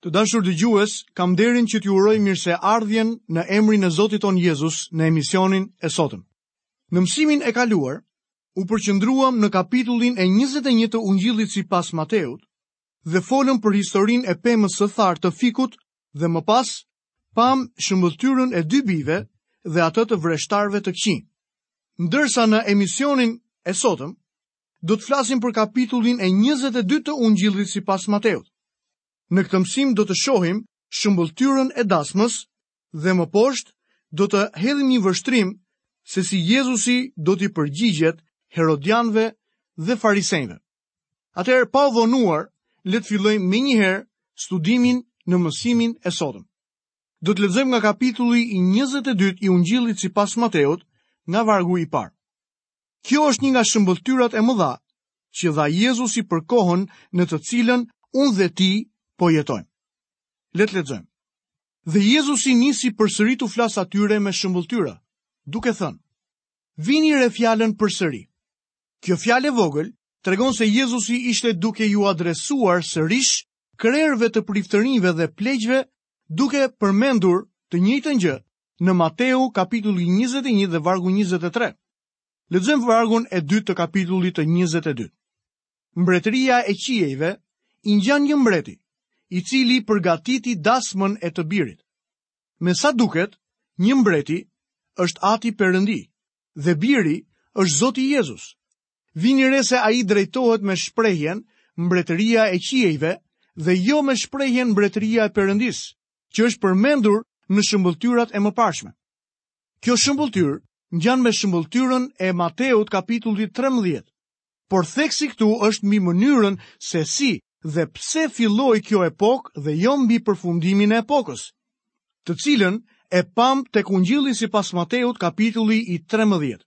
Të dashur dëgjues, kam nderin që t'ju uroj mirëseardhjen në emrin e Zotit tonë Jezus në emisionin e sotëm. Në mësimin e kaluar, u përqendruam në kapitullin e 21 të Ungjillit sipas Mateut dhe folëm për historinë e pemës së tharë të fikut dhe më pas pamë shëmbëlltyrën e dy bijve dhe atë të vreshtarëve të këqij. Ndërsa në emisionin e sotëm, do të flasim për kapitullin e 22 të Ungjillit sipas Mateut. Në këtë mësim do të shohim shëmbëlltyrën e dasmës dhe më poshtë do të hedhim një vështrim se si Jezusi do t'i përgjigjet Herodianëve dhe Farisenjve. Atëherë pa u vonuar, le të fillojmë menjëherë studimin në mësimin e sotëm. Do të lexojmë nga kapitulli i 22 i Ungjillit sipas Mateut, nga vargu i parë. Kjo është një nga shëmbëlltyrat e mëdha që dha Jezusi për kohën në të cilën unë dhe ti po jetojmë. Le të lexojmë. Dhe Jezusi nisi përsëri t'u flasë atyre me shëmbëlltyra, duke thënë: Vini re fjalën përsëri. Kjo fjalë e vogël tregon se Jezusi ishte duke iu adresuar sërish krerëve të priftërinjve dhe pleqve duke përmendur të njëjtën gjë në Mateu kapitulli 21 dhe vargu 23. Lexojmë vargun e dytë të kapitullit të 22. Mbretëria e qiejve i ngjan një mbreti, i cili përgatiti dasmën e të birit. Me sa duket, një mbreti është Ati Perëndi dhe biri është Zoti Jezus. Vini re se ai drejtohet me shprehjen mbretëria e qiejve dhe jo me shprehjen mbretëria e Perëndisë, që është përmendur në shëmbëlltyrat e mëparshme. Kjo shëmbëlltyrë ngjan me shëmbëlltyrën e Mateut kapitullit 13, por theksi këtu është mbi mënyrën se si dhe pse filloi kjo epokë dhe jo mbi përfundimin e epokës, të cilën e pamë tek Ungjilli sipas Mateut kapitulli i 13.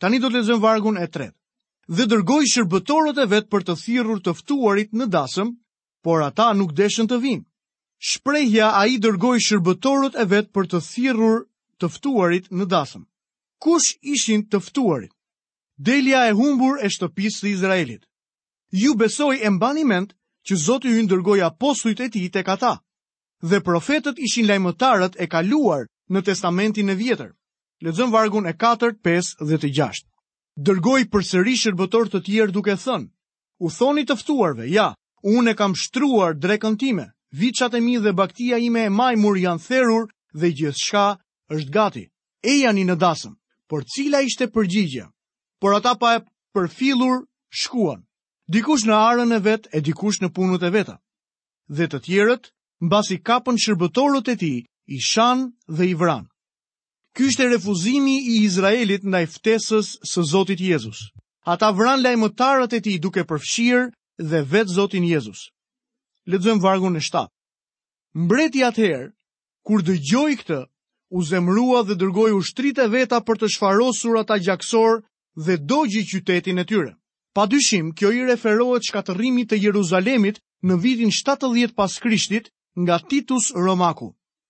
Tani do të lexojmë vargun e tretë. Dhe dërgoi shërbëtorët e vet për të thirrur të ftuarit në dasëm, por ata nuk deshën të vijnë. Shprehja ai dërgoi shërbëtorët e vet për të thirrur të ftuarit në dasëm. Kush ishin të ftuarit? Delja e humbur e shtëpisë së Izraelit. Ju besoj e mbani mend që Zoti ynë dërgoi apostujt e tij tek ata. Dhe profetët ishin lajmëtarët e kaluar në Testamentin e Vjetër. Lexojmë vargun e 4, 5 dhe të 6. Dërgoi përsëri shërbëtorë të tjerë duke thënë: U thoni të ftuarve, ja, unë e kam shtruar drekën time, viçat e mi dhe bagëtia ime e majmur janë therur dhe gjithçka është gati. Ejani në dasëm. Por cila ishte përgjigja? Por ata pa e përfillur shkuan. Dikush në arën e vet e dikush në punët e veta. Dhe të tjerët, mbasi kapën shërbëtorët e tij, i shanë dhe i vranë. Ky ishte refuzimi i Izraelit ndaj ftesës së Zotit Jezus. Ata vranë lajmëtarët e tij duke përfshirë dhe vetë Zotin Jezus. Lexojmë vargun e 7. Mbreti atëherë, kur dëgjoi këtë, u zemrua dhe dërgoi ushtritë e veta për të shfarosur ata gjaksorë dhe dogji qytetin e tyre. Pa dyshim, kjo i referohet shkatërrimit të Jeruzalemit në vitin 70 pas Krishtit nga Titus Romaku.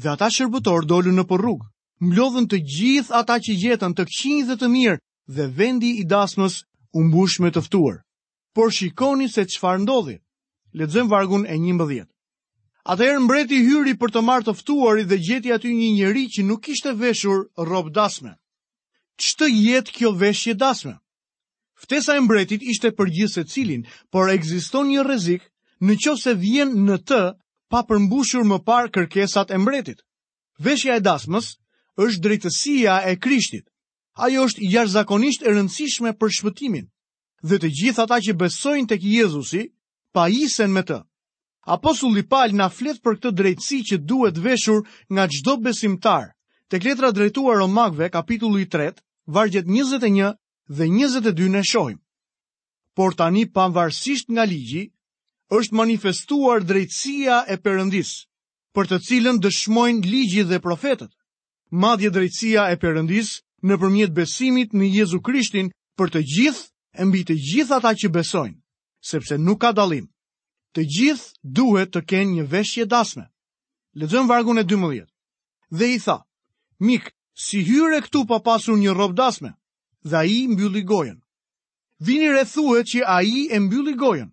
dhe ata shërbëtorë dolën nëpër rrugë, mblodhën të gjithë ata që gjetën të këqinj dhe të mirë dhe vendi i dasmës u mbush me të ftuar. Por shikoni se çfarë ndodhi. Lexojmë vargun e 11. Atëherë mbreti hyri për të marrë të ftuarit dhe gjeti aty një njeri që nuk kishte veshur rrobë dasme. Ç'të jetë kjo veshje dasme? Ftesa e mbretit ishte për gjithsecilin, por ekziston një rezik në qoftë se vjen në të pa përmbushur më parë kërkesat e mbretit. Veshja e dasmës është drejtësia e Krishtit. Ajo është jashtëzakonisht e rëndësishme për shpëtimin. Dhe të gjithë ata që besojnë tek Jezusi, pajisen me të. Apostulli Pal na flet për këtë drejtësi që duhet veshur nga çdo besimtar. Tek letra drejtuar Romakëve, kapitulli 3, vargjet 21 dhe 22 ne shohim. Por tani pavarësisht nga ligji, është manifestuar drejtësia e Perëndisë, për të cilën dëshmojnë ligji dhe profetët. madje drejtësia e Perëndisë nëpërmjet besimit në Jezu Krishtin për të gjithë e mbi të gjithë ata që besojnë, sepse nuk ka dallim. Të gjithë duhet të kenë një veshje dasme. Lexojmë vargun e 12. Dhe i tha: Mik, si hyre këtu pa pasur një rrobë dasme? Dhe ai mbylli gojën. Vini re thuhet që ai e mbylli gojën.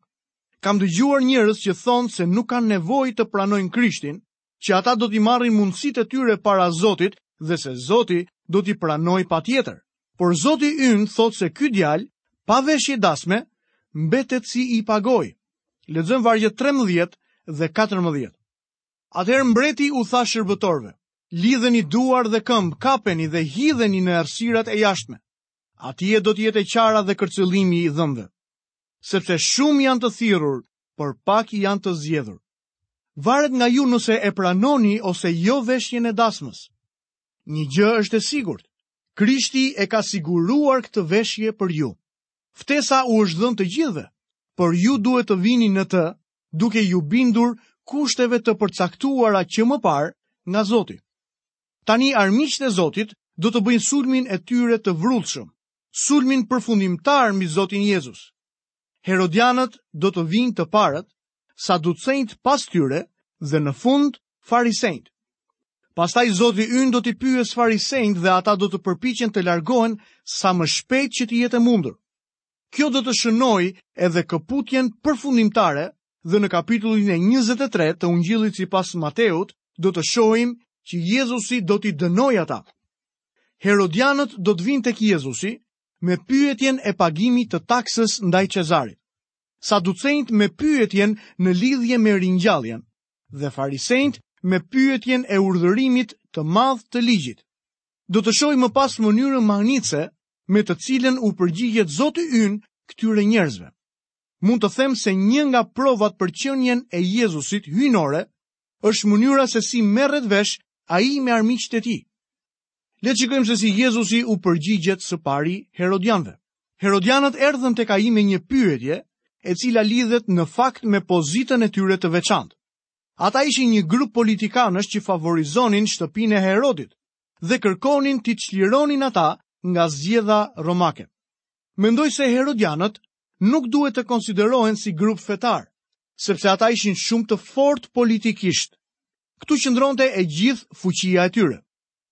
Kam dëgjuar njerëz që thonë se nuk kanë nevojë të pranojnë Krishtin, që ata do t'i marrin mundësitë e tyre para Zotit dhe se Zoti do t'i pranojë patjetër. Por Zoti ynë thotë se ky djalë, pa veshje dasme, mbetet si i pagojë. Lexojmë vargjet 13 dhe 14. Atëherë mbreti u tha shërbëtorëve, lidheni duar dhe këmbë, kapeni dhe hidheni në errësirat e jashtme. Atje do të jetë e qara dhe kërcëllimi i dhëmbëve. Sepse shumë janë të thirrur, por pak janë të zgjedhur. Varet nga ju nëse e pranoni ose jo veshjen e dasmës. Një gjë është e sigurt, Krishti e ka siguruar këtë veshje për ju. Ftesa u është dhënë të gjithëve, por ju duhet të vini në të duke iu bindur kushteve të përcaktuara që më parë nga Zoti. Tani armiqtë e Zotit do të bëjnë sulmin e tyre të vrullshëm, sulmin përfundimtar mbi Zotin Jezus. Herodianët do të vijnë të parët saducenjtë pas tyre dhe në fund farisenjtë. Pastaj Zoti ynë do t'i pyesë farisenjtë dhe ata do të përpiqen të largohen sa më shpejt që të jetë e mundur. Kjo do të shënojë edhe këputjen përfundimtare dhe në kapitullin e 23 të ungjillit sipas Mateut do të shohim që Jezusi do t'i dënojë ata. Herodianët do të vijnë tek Jezusi me pyetjen e pagimit të taksës ndaj Çezarit. saducenjtë me pyetjen në lidhje me ringjalljen dhe farisenjtë me pyetjen e urdhërimit të madh të ligjit. Do të shohim më pas mënyrën mahnitëse me të cilën u përgjigjet Zoti ynë këtyre njerëzve. Mund të them se një nga provat për qenien e Jezusit hyjnore është mënyra se si merret vesh ai me armiqtë e tij. Le të shikojmë se si Jezusi u përgjigjet së pari Herodianëve. Herodianët erdhën tek ai me një pyetje, e cila lidhet në fakt me pozitën e tyre të veçantë. Ata ishin një grup politikanësh që favorizonin shtëpinë e Herodit dhe kërkonin t'i çlironin ata nga zgjedha romake. Mendoj se Herodianët nuk duhet të konsiderohen si grup fetar, sepse ata ishin shumë të fortë politikisht. Këtu qëndronte e gjithë fuqia e tyre.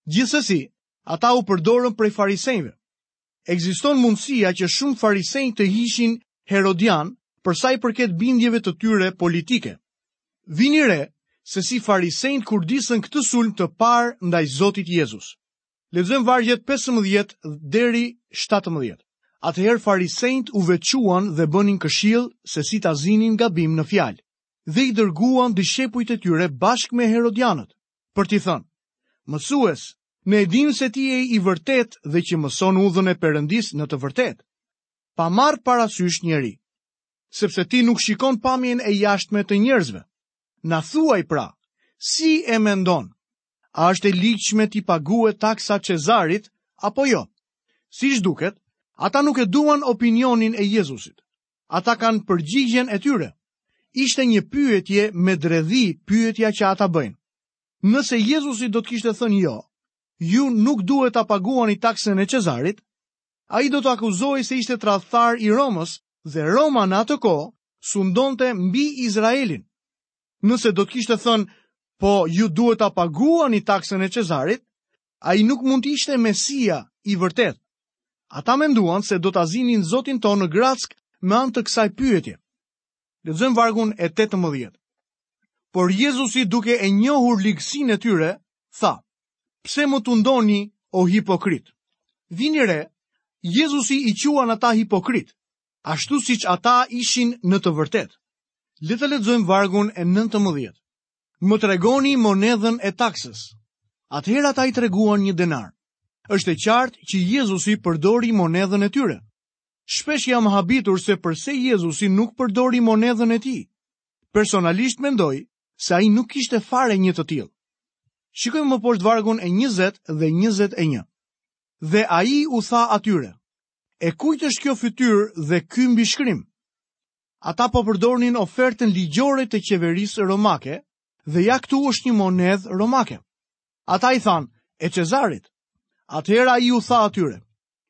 Gjithsesi, ata u përdorën prej farisenjve. Ekziston mundësia që shumë farisenj të ishin herodianë për sa i përket bindjeve të tyre politike. Vini re se si farisenjtë kurdisën këtë sulm të parë ndaj Zotit Jezus. Lexojmë vargjet 15 deri 17. Atëherë farisenjtë u veçuan dhe bënin këshillë se si ta zinin gabim në fjalë. dhe i dërguan dishepujt e tyre bashkë me Herodianët, për t'i thënë, mësues, ne e dimë se ti je i vërtetë dhe që mëson udhën e Perëndisë në të vërtetë, pa marrë parasysh njeri, sepse ti nuk shikon pamjen e jashtme të njerëzve. Na thuaj pra, si e mendon, a është e ligjshme t'i paguhet taksa Çezarit, apo jo? Siç duket, ata nuk e duan opinionin e Jezusit, Ata kanë përgjigjen e tyre. Ishte një pyetje me dredhi pyetja që ata bëjnë. Nëse Jezusi do të kishte thënë jo, ju nuk duhet ta paguani taksën e Çezarit, ai do të akuzohej se ishte tradhtar i Romës dhe Roma në atë kohë sundonte mbi Izraelin. Nëse do të kishte thënë po ju duhet ta paguani taksën e Çezarit, Ai nuk mund të ishte Mesia i vërtetë. Ata menduan se do ta zinin Zotin tonë në grackë me anë të kësaj pyetje. Lexojmë vargun e 18. Por Jezusi duke e njohur ligësinë e tyre, tha: Pse më tundoni o hipokritë? Vini re, Jezusi i quan ata hipokritë, ashtu siç ata ishin në të vërtetë. Le të lexojmë vargun e 19. Më tregoni monedhën e taksës. Atëherë ata i treguan një denar. Është e qartë që Jezusi përdori monedhën e tyre. Shpesh jam habitur se përse Jezusi nuk përdori monedhën e tij. Personalisht mendoj se ai nuk kishte fare një të tillë. Shikojmë më poshtë vargun e 20 dhe 21. Dhe ai u tha atyre: E kujt është kjo fytyrë dhe ky mbishkrim? Ata po përdornin ofertën ligjore të qeverisë romake dhe ja këtu është një monedhë romake. Ata i thanë, e Çezarit. Atëherë ai u tha atyre,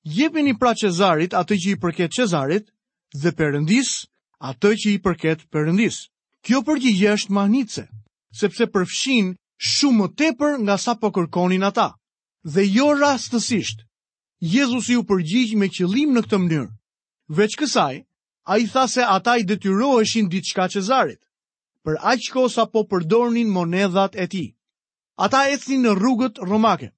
jepini pra Çezarit atë që i përket Çezarit dhe Perëndisë atë që i përket Perëndisë. Kjo përgjigje është mahnitëse, sepse përfshin shumë më tepër nga sa po kërkonin ata. Dhe jo rastësisht, Jezusi u përgjigj me qëllim në këtë mënyrë. Veç kësaj, Ai tha se ata i detyroheshin diçka Çezarit, për aq kohë sa po përdornin monedhat e tij. Ata ecnin në rrugët romake.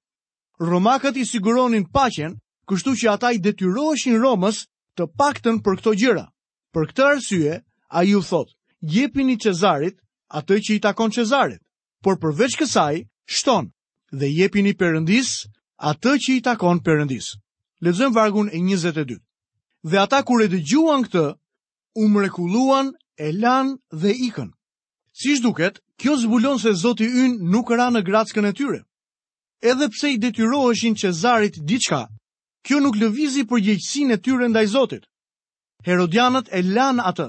Romakët i siguronin paqen, kështu që ata i detyroheshin Romës të paktën për këto gjëra. Për këtë arsye, ai u thotë, jepini Çezarit atë që i takon Çezarit por përveç kësaj, shton dhe jepini Perëndisë atë që i takon Perëndisë. Lexojmë vargun e 22. Dhe ata kur e dëgjuan këtë, u mrekulluan, e lanë dhe ikën. Siç duket, kjo zbulon se Zoti ynë nuk ra në grackën e tyre. Edhe pse i detyroheshin Çezarit diçka, kjo nuk lëvizi përgjegjësinë e tyre ndaj Zotit. Herodianët e lanë atë.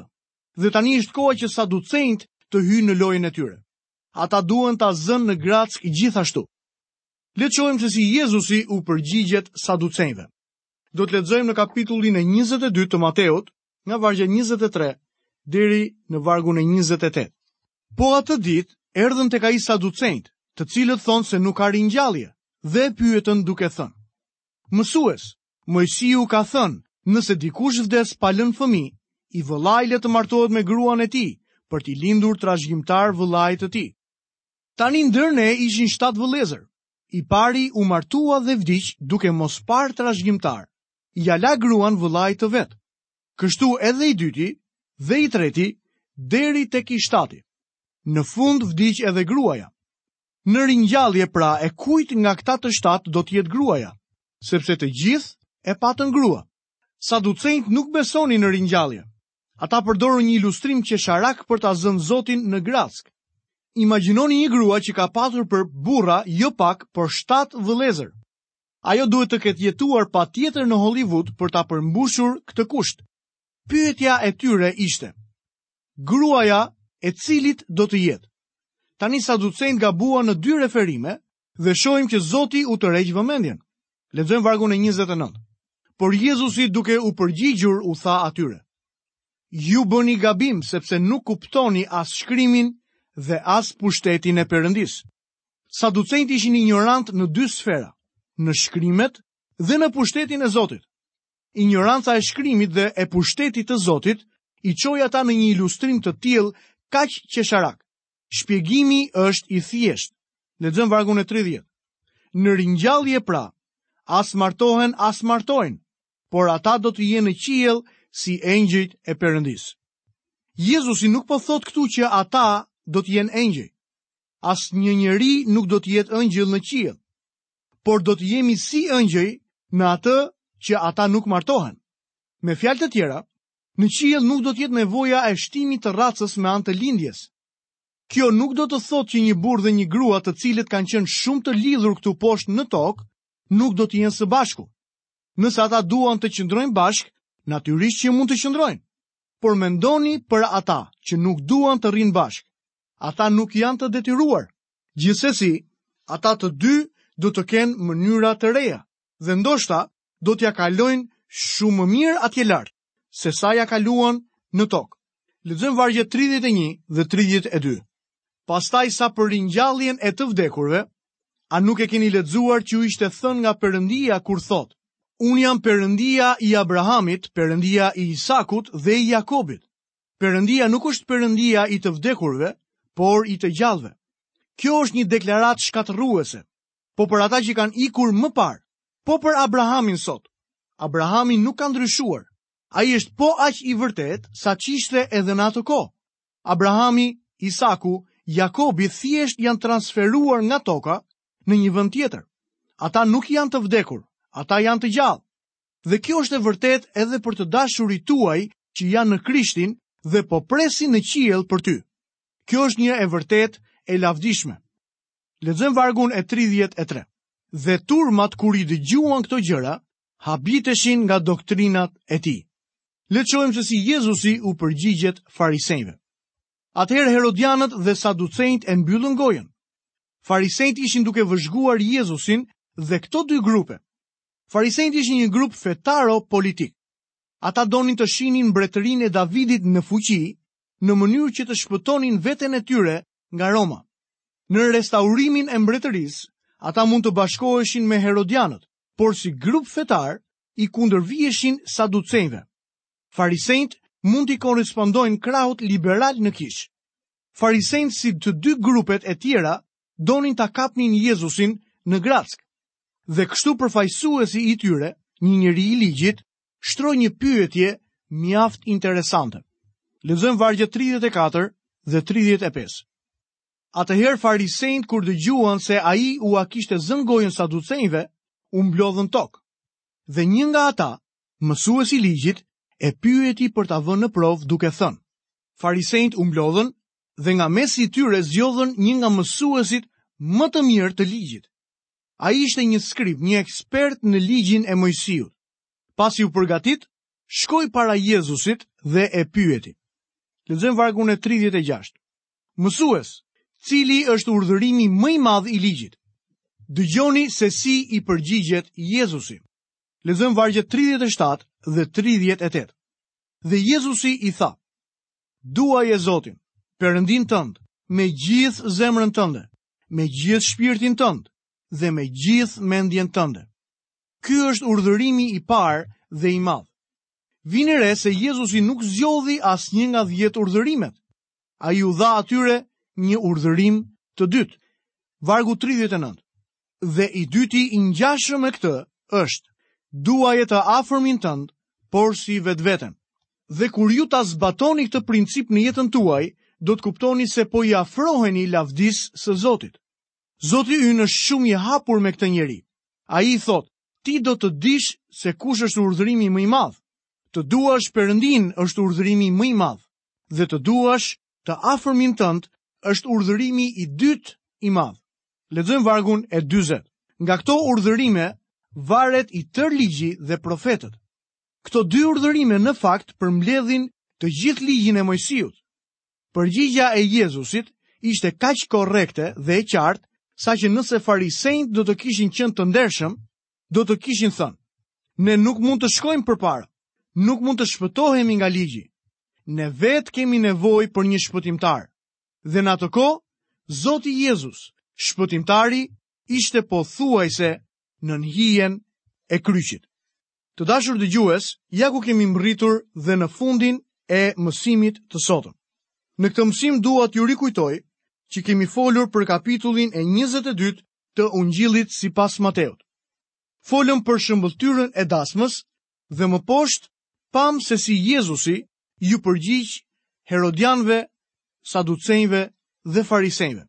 dhe tani është koha që saducenjtë të hyjnë në lojën e tyre. Ata duan ta zënë në grackë gjithashtu. Le të shohim se si Jezusi u përgjigjet saducenjve. Do të lexojmë në kapitullin e 22 të Mateut, nga vargu 23 deri në vargun e 28. Po atë ditë erdhën tek ai saducenjt, të cilët thonë se nuk ka ringjallje, dhe e pyetën duke thënë: Mësues, Moisiu ka thënë, nëse dikush vdes pa lënë fëmijë, i vëllai le të martohet me gruan e tij, për t'i lindur trashëgimtarë vëllait të tij. Tani ndër ne ishin shtatë vëllezër. I pari u martua dhe vdiq duke mos parë trashëgimtar, ia la gruan vëllait të vet. Kështu edhe i dyti dhe i treti deri tek i shtati. Në fund vdiq edhe gruaja. Në ringjallje pra e kujt nga këta të shtatë do të jetë gruaja, sepse të gjithë e patën grua. Saducenjtë nuk besonin në ringjallje. Ata përdorën një ilustrim qesharak për ta zënë Zotin në grackë. Imagjinoni një grua që ka patur për burra jo pak, por shtatë vëllezër. Ajo duhet të ketë jetuar patjetër në Hollywood për ta përmbushur këtë kusht. Pyetja e tyre ishte: gruaja e cilit do të jetë. Tani saducenjtë gabuan në dy referime dhe shohim që Zoti u tërheq vëmendjen. Lexojmë vargun e 29. Por Jezusi duke u përgjigjur u tha atyre: Ju bëni gabim sepse nuk kuptoni as shkrimin dhe as pushtetin e Perëndisë. Saducenjtë ishin injorantë në dy sfera, në shkrimet dhe në pushtetin e Zotit. Injoranca e shkrimit dhe e pushtetit të Zotit i çoi ata në një ilustrim të tillë kaq qesharak. Shpjegimi është i thjeshtë. Lexojmë vargun e 30. Në ringjallje pra, as martohen, as martojnë, por ata do të jenë në qiell si engjëjt e Perëndisë. Jezusi nuk po thotë këtu që ata do të jenë engjëj. Asnjë njeri nuk do të jetë engjëll në qiell. por do të jemi si engjëj në atë që ata nuk martohen. Me fjalë të tjera, në qiell nuk do të jetë nevoja e shtimit të racës me anë të lindjes. Kjo nuk do të thotë që një burrë dhe një grua të cilët kanë qenë shumë të lidhur këtu poshtë në tokë, nuk do të jenë së bashku. Nëse ata duan të qëndrojnë bashkë, natyrisht që mund të qëndrojnë. Por mendoni për ata që nuk duan të rrinë bashkë. Ata nuk janë të detyruar, Gjithsesi, ata të dy do të kenë mënyra të reja dhe ndoshta do t'ia kalojnë shumë më mirë atje lart sesa ia kaluan në tokë. Lexojmë vargjet 31 dhe 32. Pastaj sa për ringjalljen e të vdekurve, a nuk e keni lexuar ç'ju ishte thënë nga Perëndia kur thotë: Unë jam Perëndia i Abrahamit, Perëndia i Isakut dhe i Jakobit. Perëndia nuk është perëndia i të vdekurve, por i të gjallëve. Kjo është një deklaratë shkatërruese, po për ata që kanë ikur më parë, po për Abrahamin sot. Abrahami nuk ka ndryshuar. Ai është po aq i vërtetë sa ç'ishte edhe në atë kohë. Abrahami, Isaku, Jakobi thjesht janë transferuar nga toka në një vend tjetër. Ata nuk janë të vdekur, ata janë të gjallë. Dhe kjo është e vërtetë edhe për të dashurit tuaj që janë në Krishtin dhe po presin në qiell për ty. Kjo është një e vërtetë e lavdishme. Lexojmë vargun e 33. Dhe turmat kur i dëgjuan këto gjëra, habiteshin nga doktrinat e tij. Le të shohim se si Jezusi u përgjigjet farisenjve. Atëherë herodianët dhe saducenjtë e mbyllën gojën. Farisenjtë ishin duke vëzhguar Jezusin dhe këto dy grupe. Farisenjtë ishin një grup fetaro-politik. Ata donin të shihnin mbretërinë e Davidit në fuqi, në mënyrë që të shpëtonin veten e tyre nga Roma. Në restaurimin e mbretërisë, ata mund të bashkoheshin me herodianët, por si grup fetar i kundërviheshin saducenjve. Farisenjtë mund t'i korrespondojnë krahut liberal në kishë. Farisenjtë si të dy grupet e tjera donin ta kapnin Jezusin në grackë. Dhe kështu përfaqësuesi i tyre, një njeri i ligjit, shtroi një pyetje mjaft interesante. Lexojmë vargjet 34 dhe 35. Atëherë farisenjtë kur dëgjuan se ai ua kishte zënë gojën saducenjve, u mblodhën tok. Dhe një nga ata, mësues i ligjit, e pyeti për ta vënë në provë duke thënë: Farisenjtë u mblodhën dhe nga mesi i tyre zgjodhën një nga mësuesit më të mirë të ligjit. Ai ishte një skrib, një ekspert në ligjin e Moisiut. Pasi u përgatit, shkoi para Jezusit dhe e pyeti. Lexojmë vargun e 36. Mësues, cili është urdhërimi më i madh i ligjit? Dëgjoni se si i përgjigjet Jezusi. Lexojmë vargjet 37 dhe 38. Dhe Jezusi i tha, Duaje Zotin, Perëndinë tënd, me gjithë zemrën tënde, me gjithë shpirtin tënd dhe me gjithë mendjen tënde. Ky është urdhërimi i parë dhe i madh. Vini re se Jezusi nuk zgjodhi asnjë nga 10 urdhërimet. Ai u dha atyre një urdhërim të dytë. Vargu 39. Dhe i dyti i ngjashëm me këtë është duaje të afërmin tënd porsi vetveten. Dhe kur ju ta zbatoni këtë princip në jetën tuaj, do të kuptoni se po i afroheni lavdisë së Zotit. Zoti ynë është shumë i hapur me këtë njeri. Ai i thotë, ti do të dish se kush është urdhërimi më i madh. Të duash Perëndinë është urdhërimi më i madh dhe të duash të afërmin tënd është urdhërimi i dytë i madh. Lexojmë vargun e 40. Nga këto urdhërime varet i tërë ligji dhe profetët. Këto dy urdhërime në fakt përmbledhin të gjithë ligjin e Mojsiut. Përgjigja e Jezusit ishte kaq korrekte dhe e qartë, saqë nëse farisenjtë do të kishin qenë të ndershëm, do të kishin thënë, ne nuk mund të shkojmë përpara, nuk mund të shpëtohemi nga ligji, ne vetë kemi nevojë për një shpëtimtar. Dhe në atë kohë, Zoti Jezus, shpëtimtari, ishte pothuajse nën hijen e kryqit. Të dashur dëgjues, ja ku kemi mbërritur dhe në fundin e mësimit të sotëm. Në këtë mësim dua t'ju rikujtoj që kemi folur për kapitullin e 22 të Ungjillit sipas Mateut. Folëm për shëmbëlltyrën e dasmës dhe më poshtë pamë se si Jezusi iu përgjigj herodianëve, saducenjve dhe farisenjve.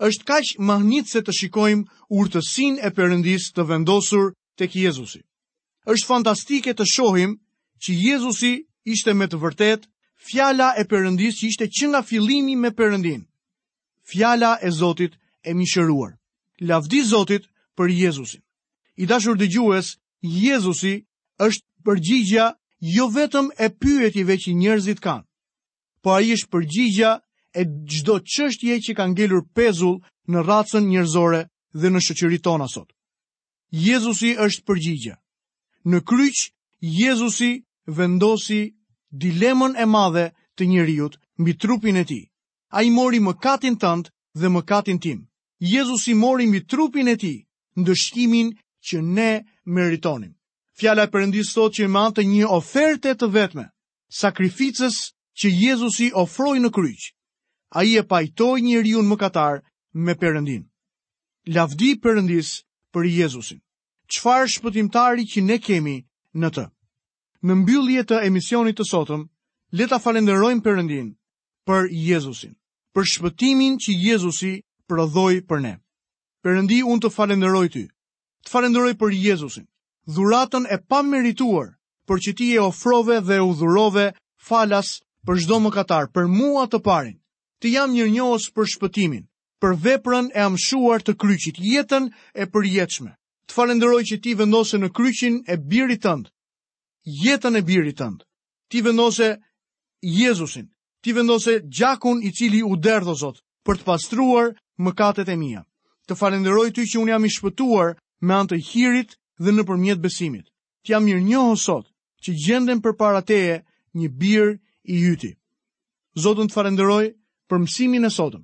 Është kaq mahnitëse të shikojmë urtësinë e Perëndisë të vendosur tek Jezusi. Është fantastike të shohim që Jezusi ishte me të vërtetë fjala e Perëndisë që ishte që nga fillimi me Perëndinë. fjala e Zotit e mishëruar. Lavdi Zotit për Jezusin. I dashur dëgjues, Jezusi është përgjigja jo vetëm e pyetjeve që njerëzit kanë, por ai është përgjigja e çdo çështjeje që ka ngelur pezull në racën njerëzore dhe në shoqëritë tona sot. Jezusi është përgjigja. Në kryq Jezusi vendosi dilemën e madhe të njeriut mbi trupin e tij. Ai mori mëkatin tënd dhe mëkatin tim. Jezusi mori mbi trupin e tij ndëshkimin që ne meritonim. Fjala e Perëndisë thotë që me anë të një oferte të vetme, sakrificës që Jezusi ofroi në kryq, ai e pajtoi njeriun mëkatar me Perëndinë. Lavdi Perëndisë për Jezusin. Çfarë shpëtimtari që ne kemi në të. Në mbyllje të emisionit të sotëm, le ta falënderojmë Perëndinë për Jezusin, për shpëtimin që Jezusi prodhoi për ne. Perëndi, unë të falenderoj ty. Të falenderoj për Jezusin, dhuratën e pamerituar, për që ti e ofrove dhe e dhurove falas për çdo mëkatar, për mua të parin. Të jam mirënjohës për shpëtimin, për veprën e amshuar të kryqit, jetën e përjetshme. Të falenderoj që ti vendose në kryqin e birit tënd, jetën e birit tënd, Ti vendose Jezusin, ti vendose gjakun i cili u derdh o Zot për të pastruar mëkatet e mia. Të falenderoj ty që unë jam i shpëtuar me anë të hirit dhe nëpërmjet besimit. Të jam mirënjohës sot që gjendem përpara teje një bir i yti. Zot, unë të falenderoj për mësimin e sotëm.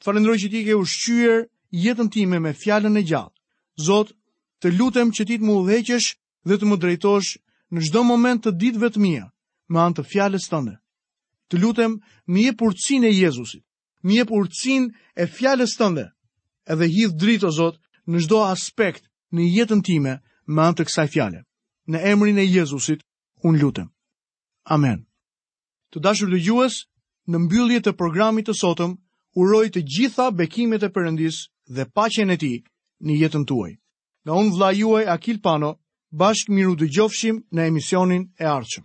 Të falenderoj që ti ke ushqyer jetën time me fjalën e gjallë. Zot, të lutem që ti të më udhëheqësh dhe të më drejtosh në çdo moment të ditëve të mia me anë të fjalës tënde. Të lutem, më jep urtësinë e Jezusit, më jep urtësinë e fjalës tënde. Edhe hidh dritë o Zot në çdo aspekt në jetën time me anë të kësaj fjale. Në emrin e Jezusit unë lutem. Amen. Të dashur dëgjues, në mbyllje të programit të sotëm, uroj të gjitha bekimet e Perëndisë dhe paqen e tij në jetën tuaj. Nga unë vëllai juaj Akil Pano, bashkë mirë u dëgjofshim në emisionin e ardhshëm.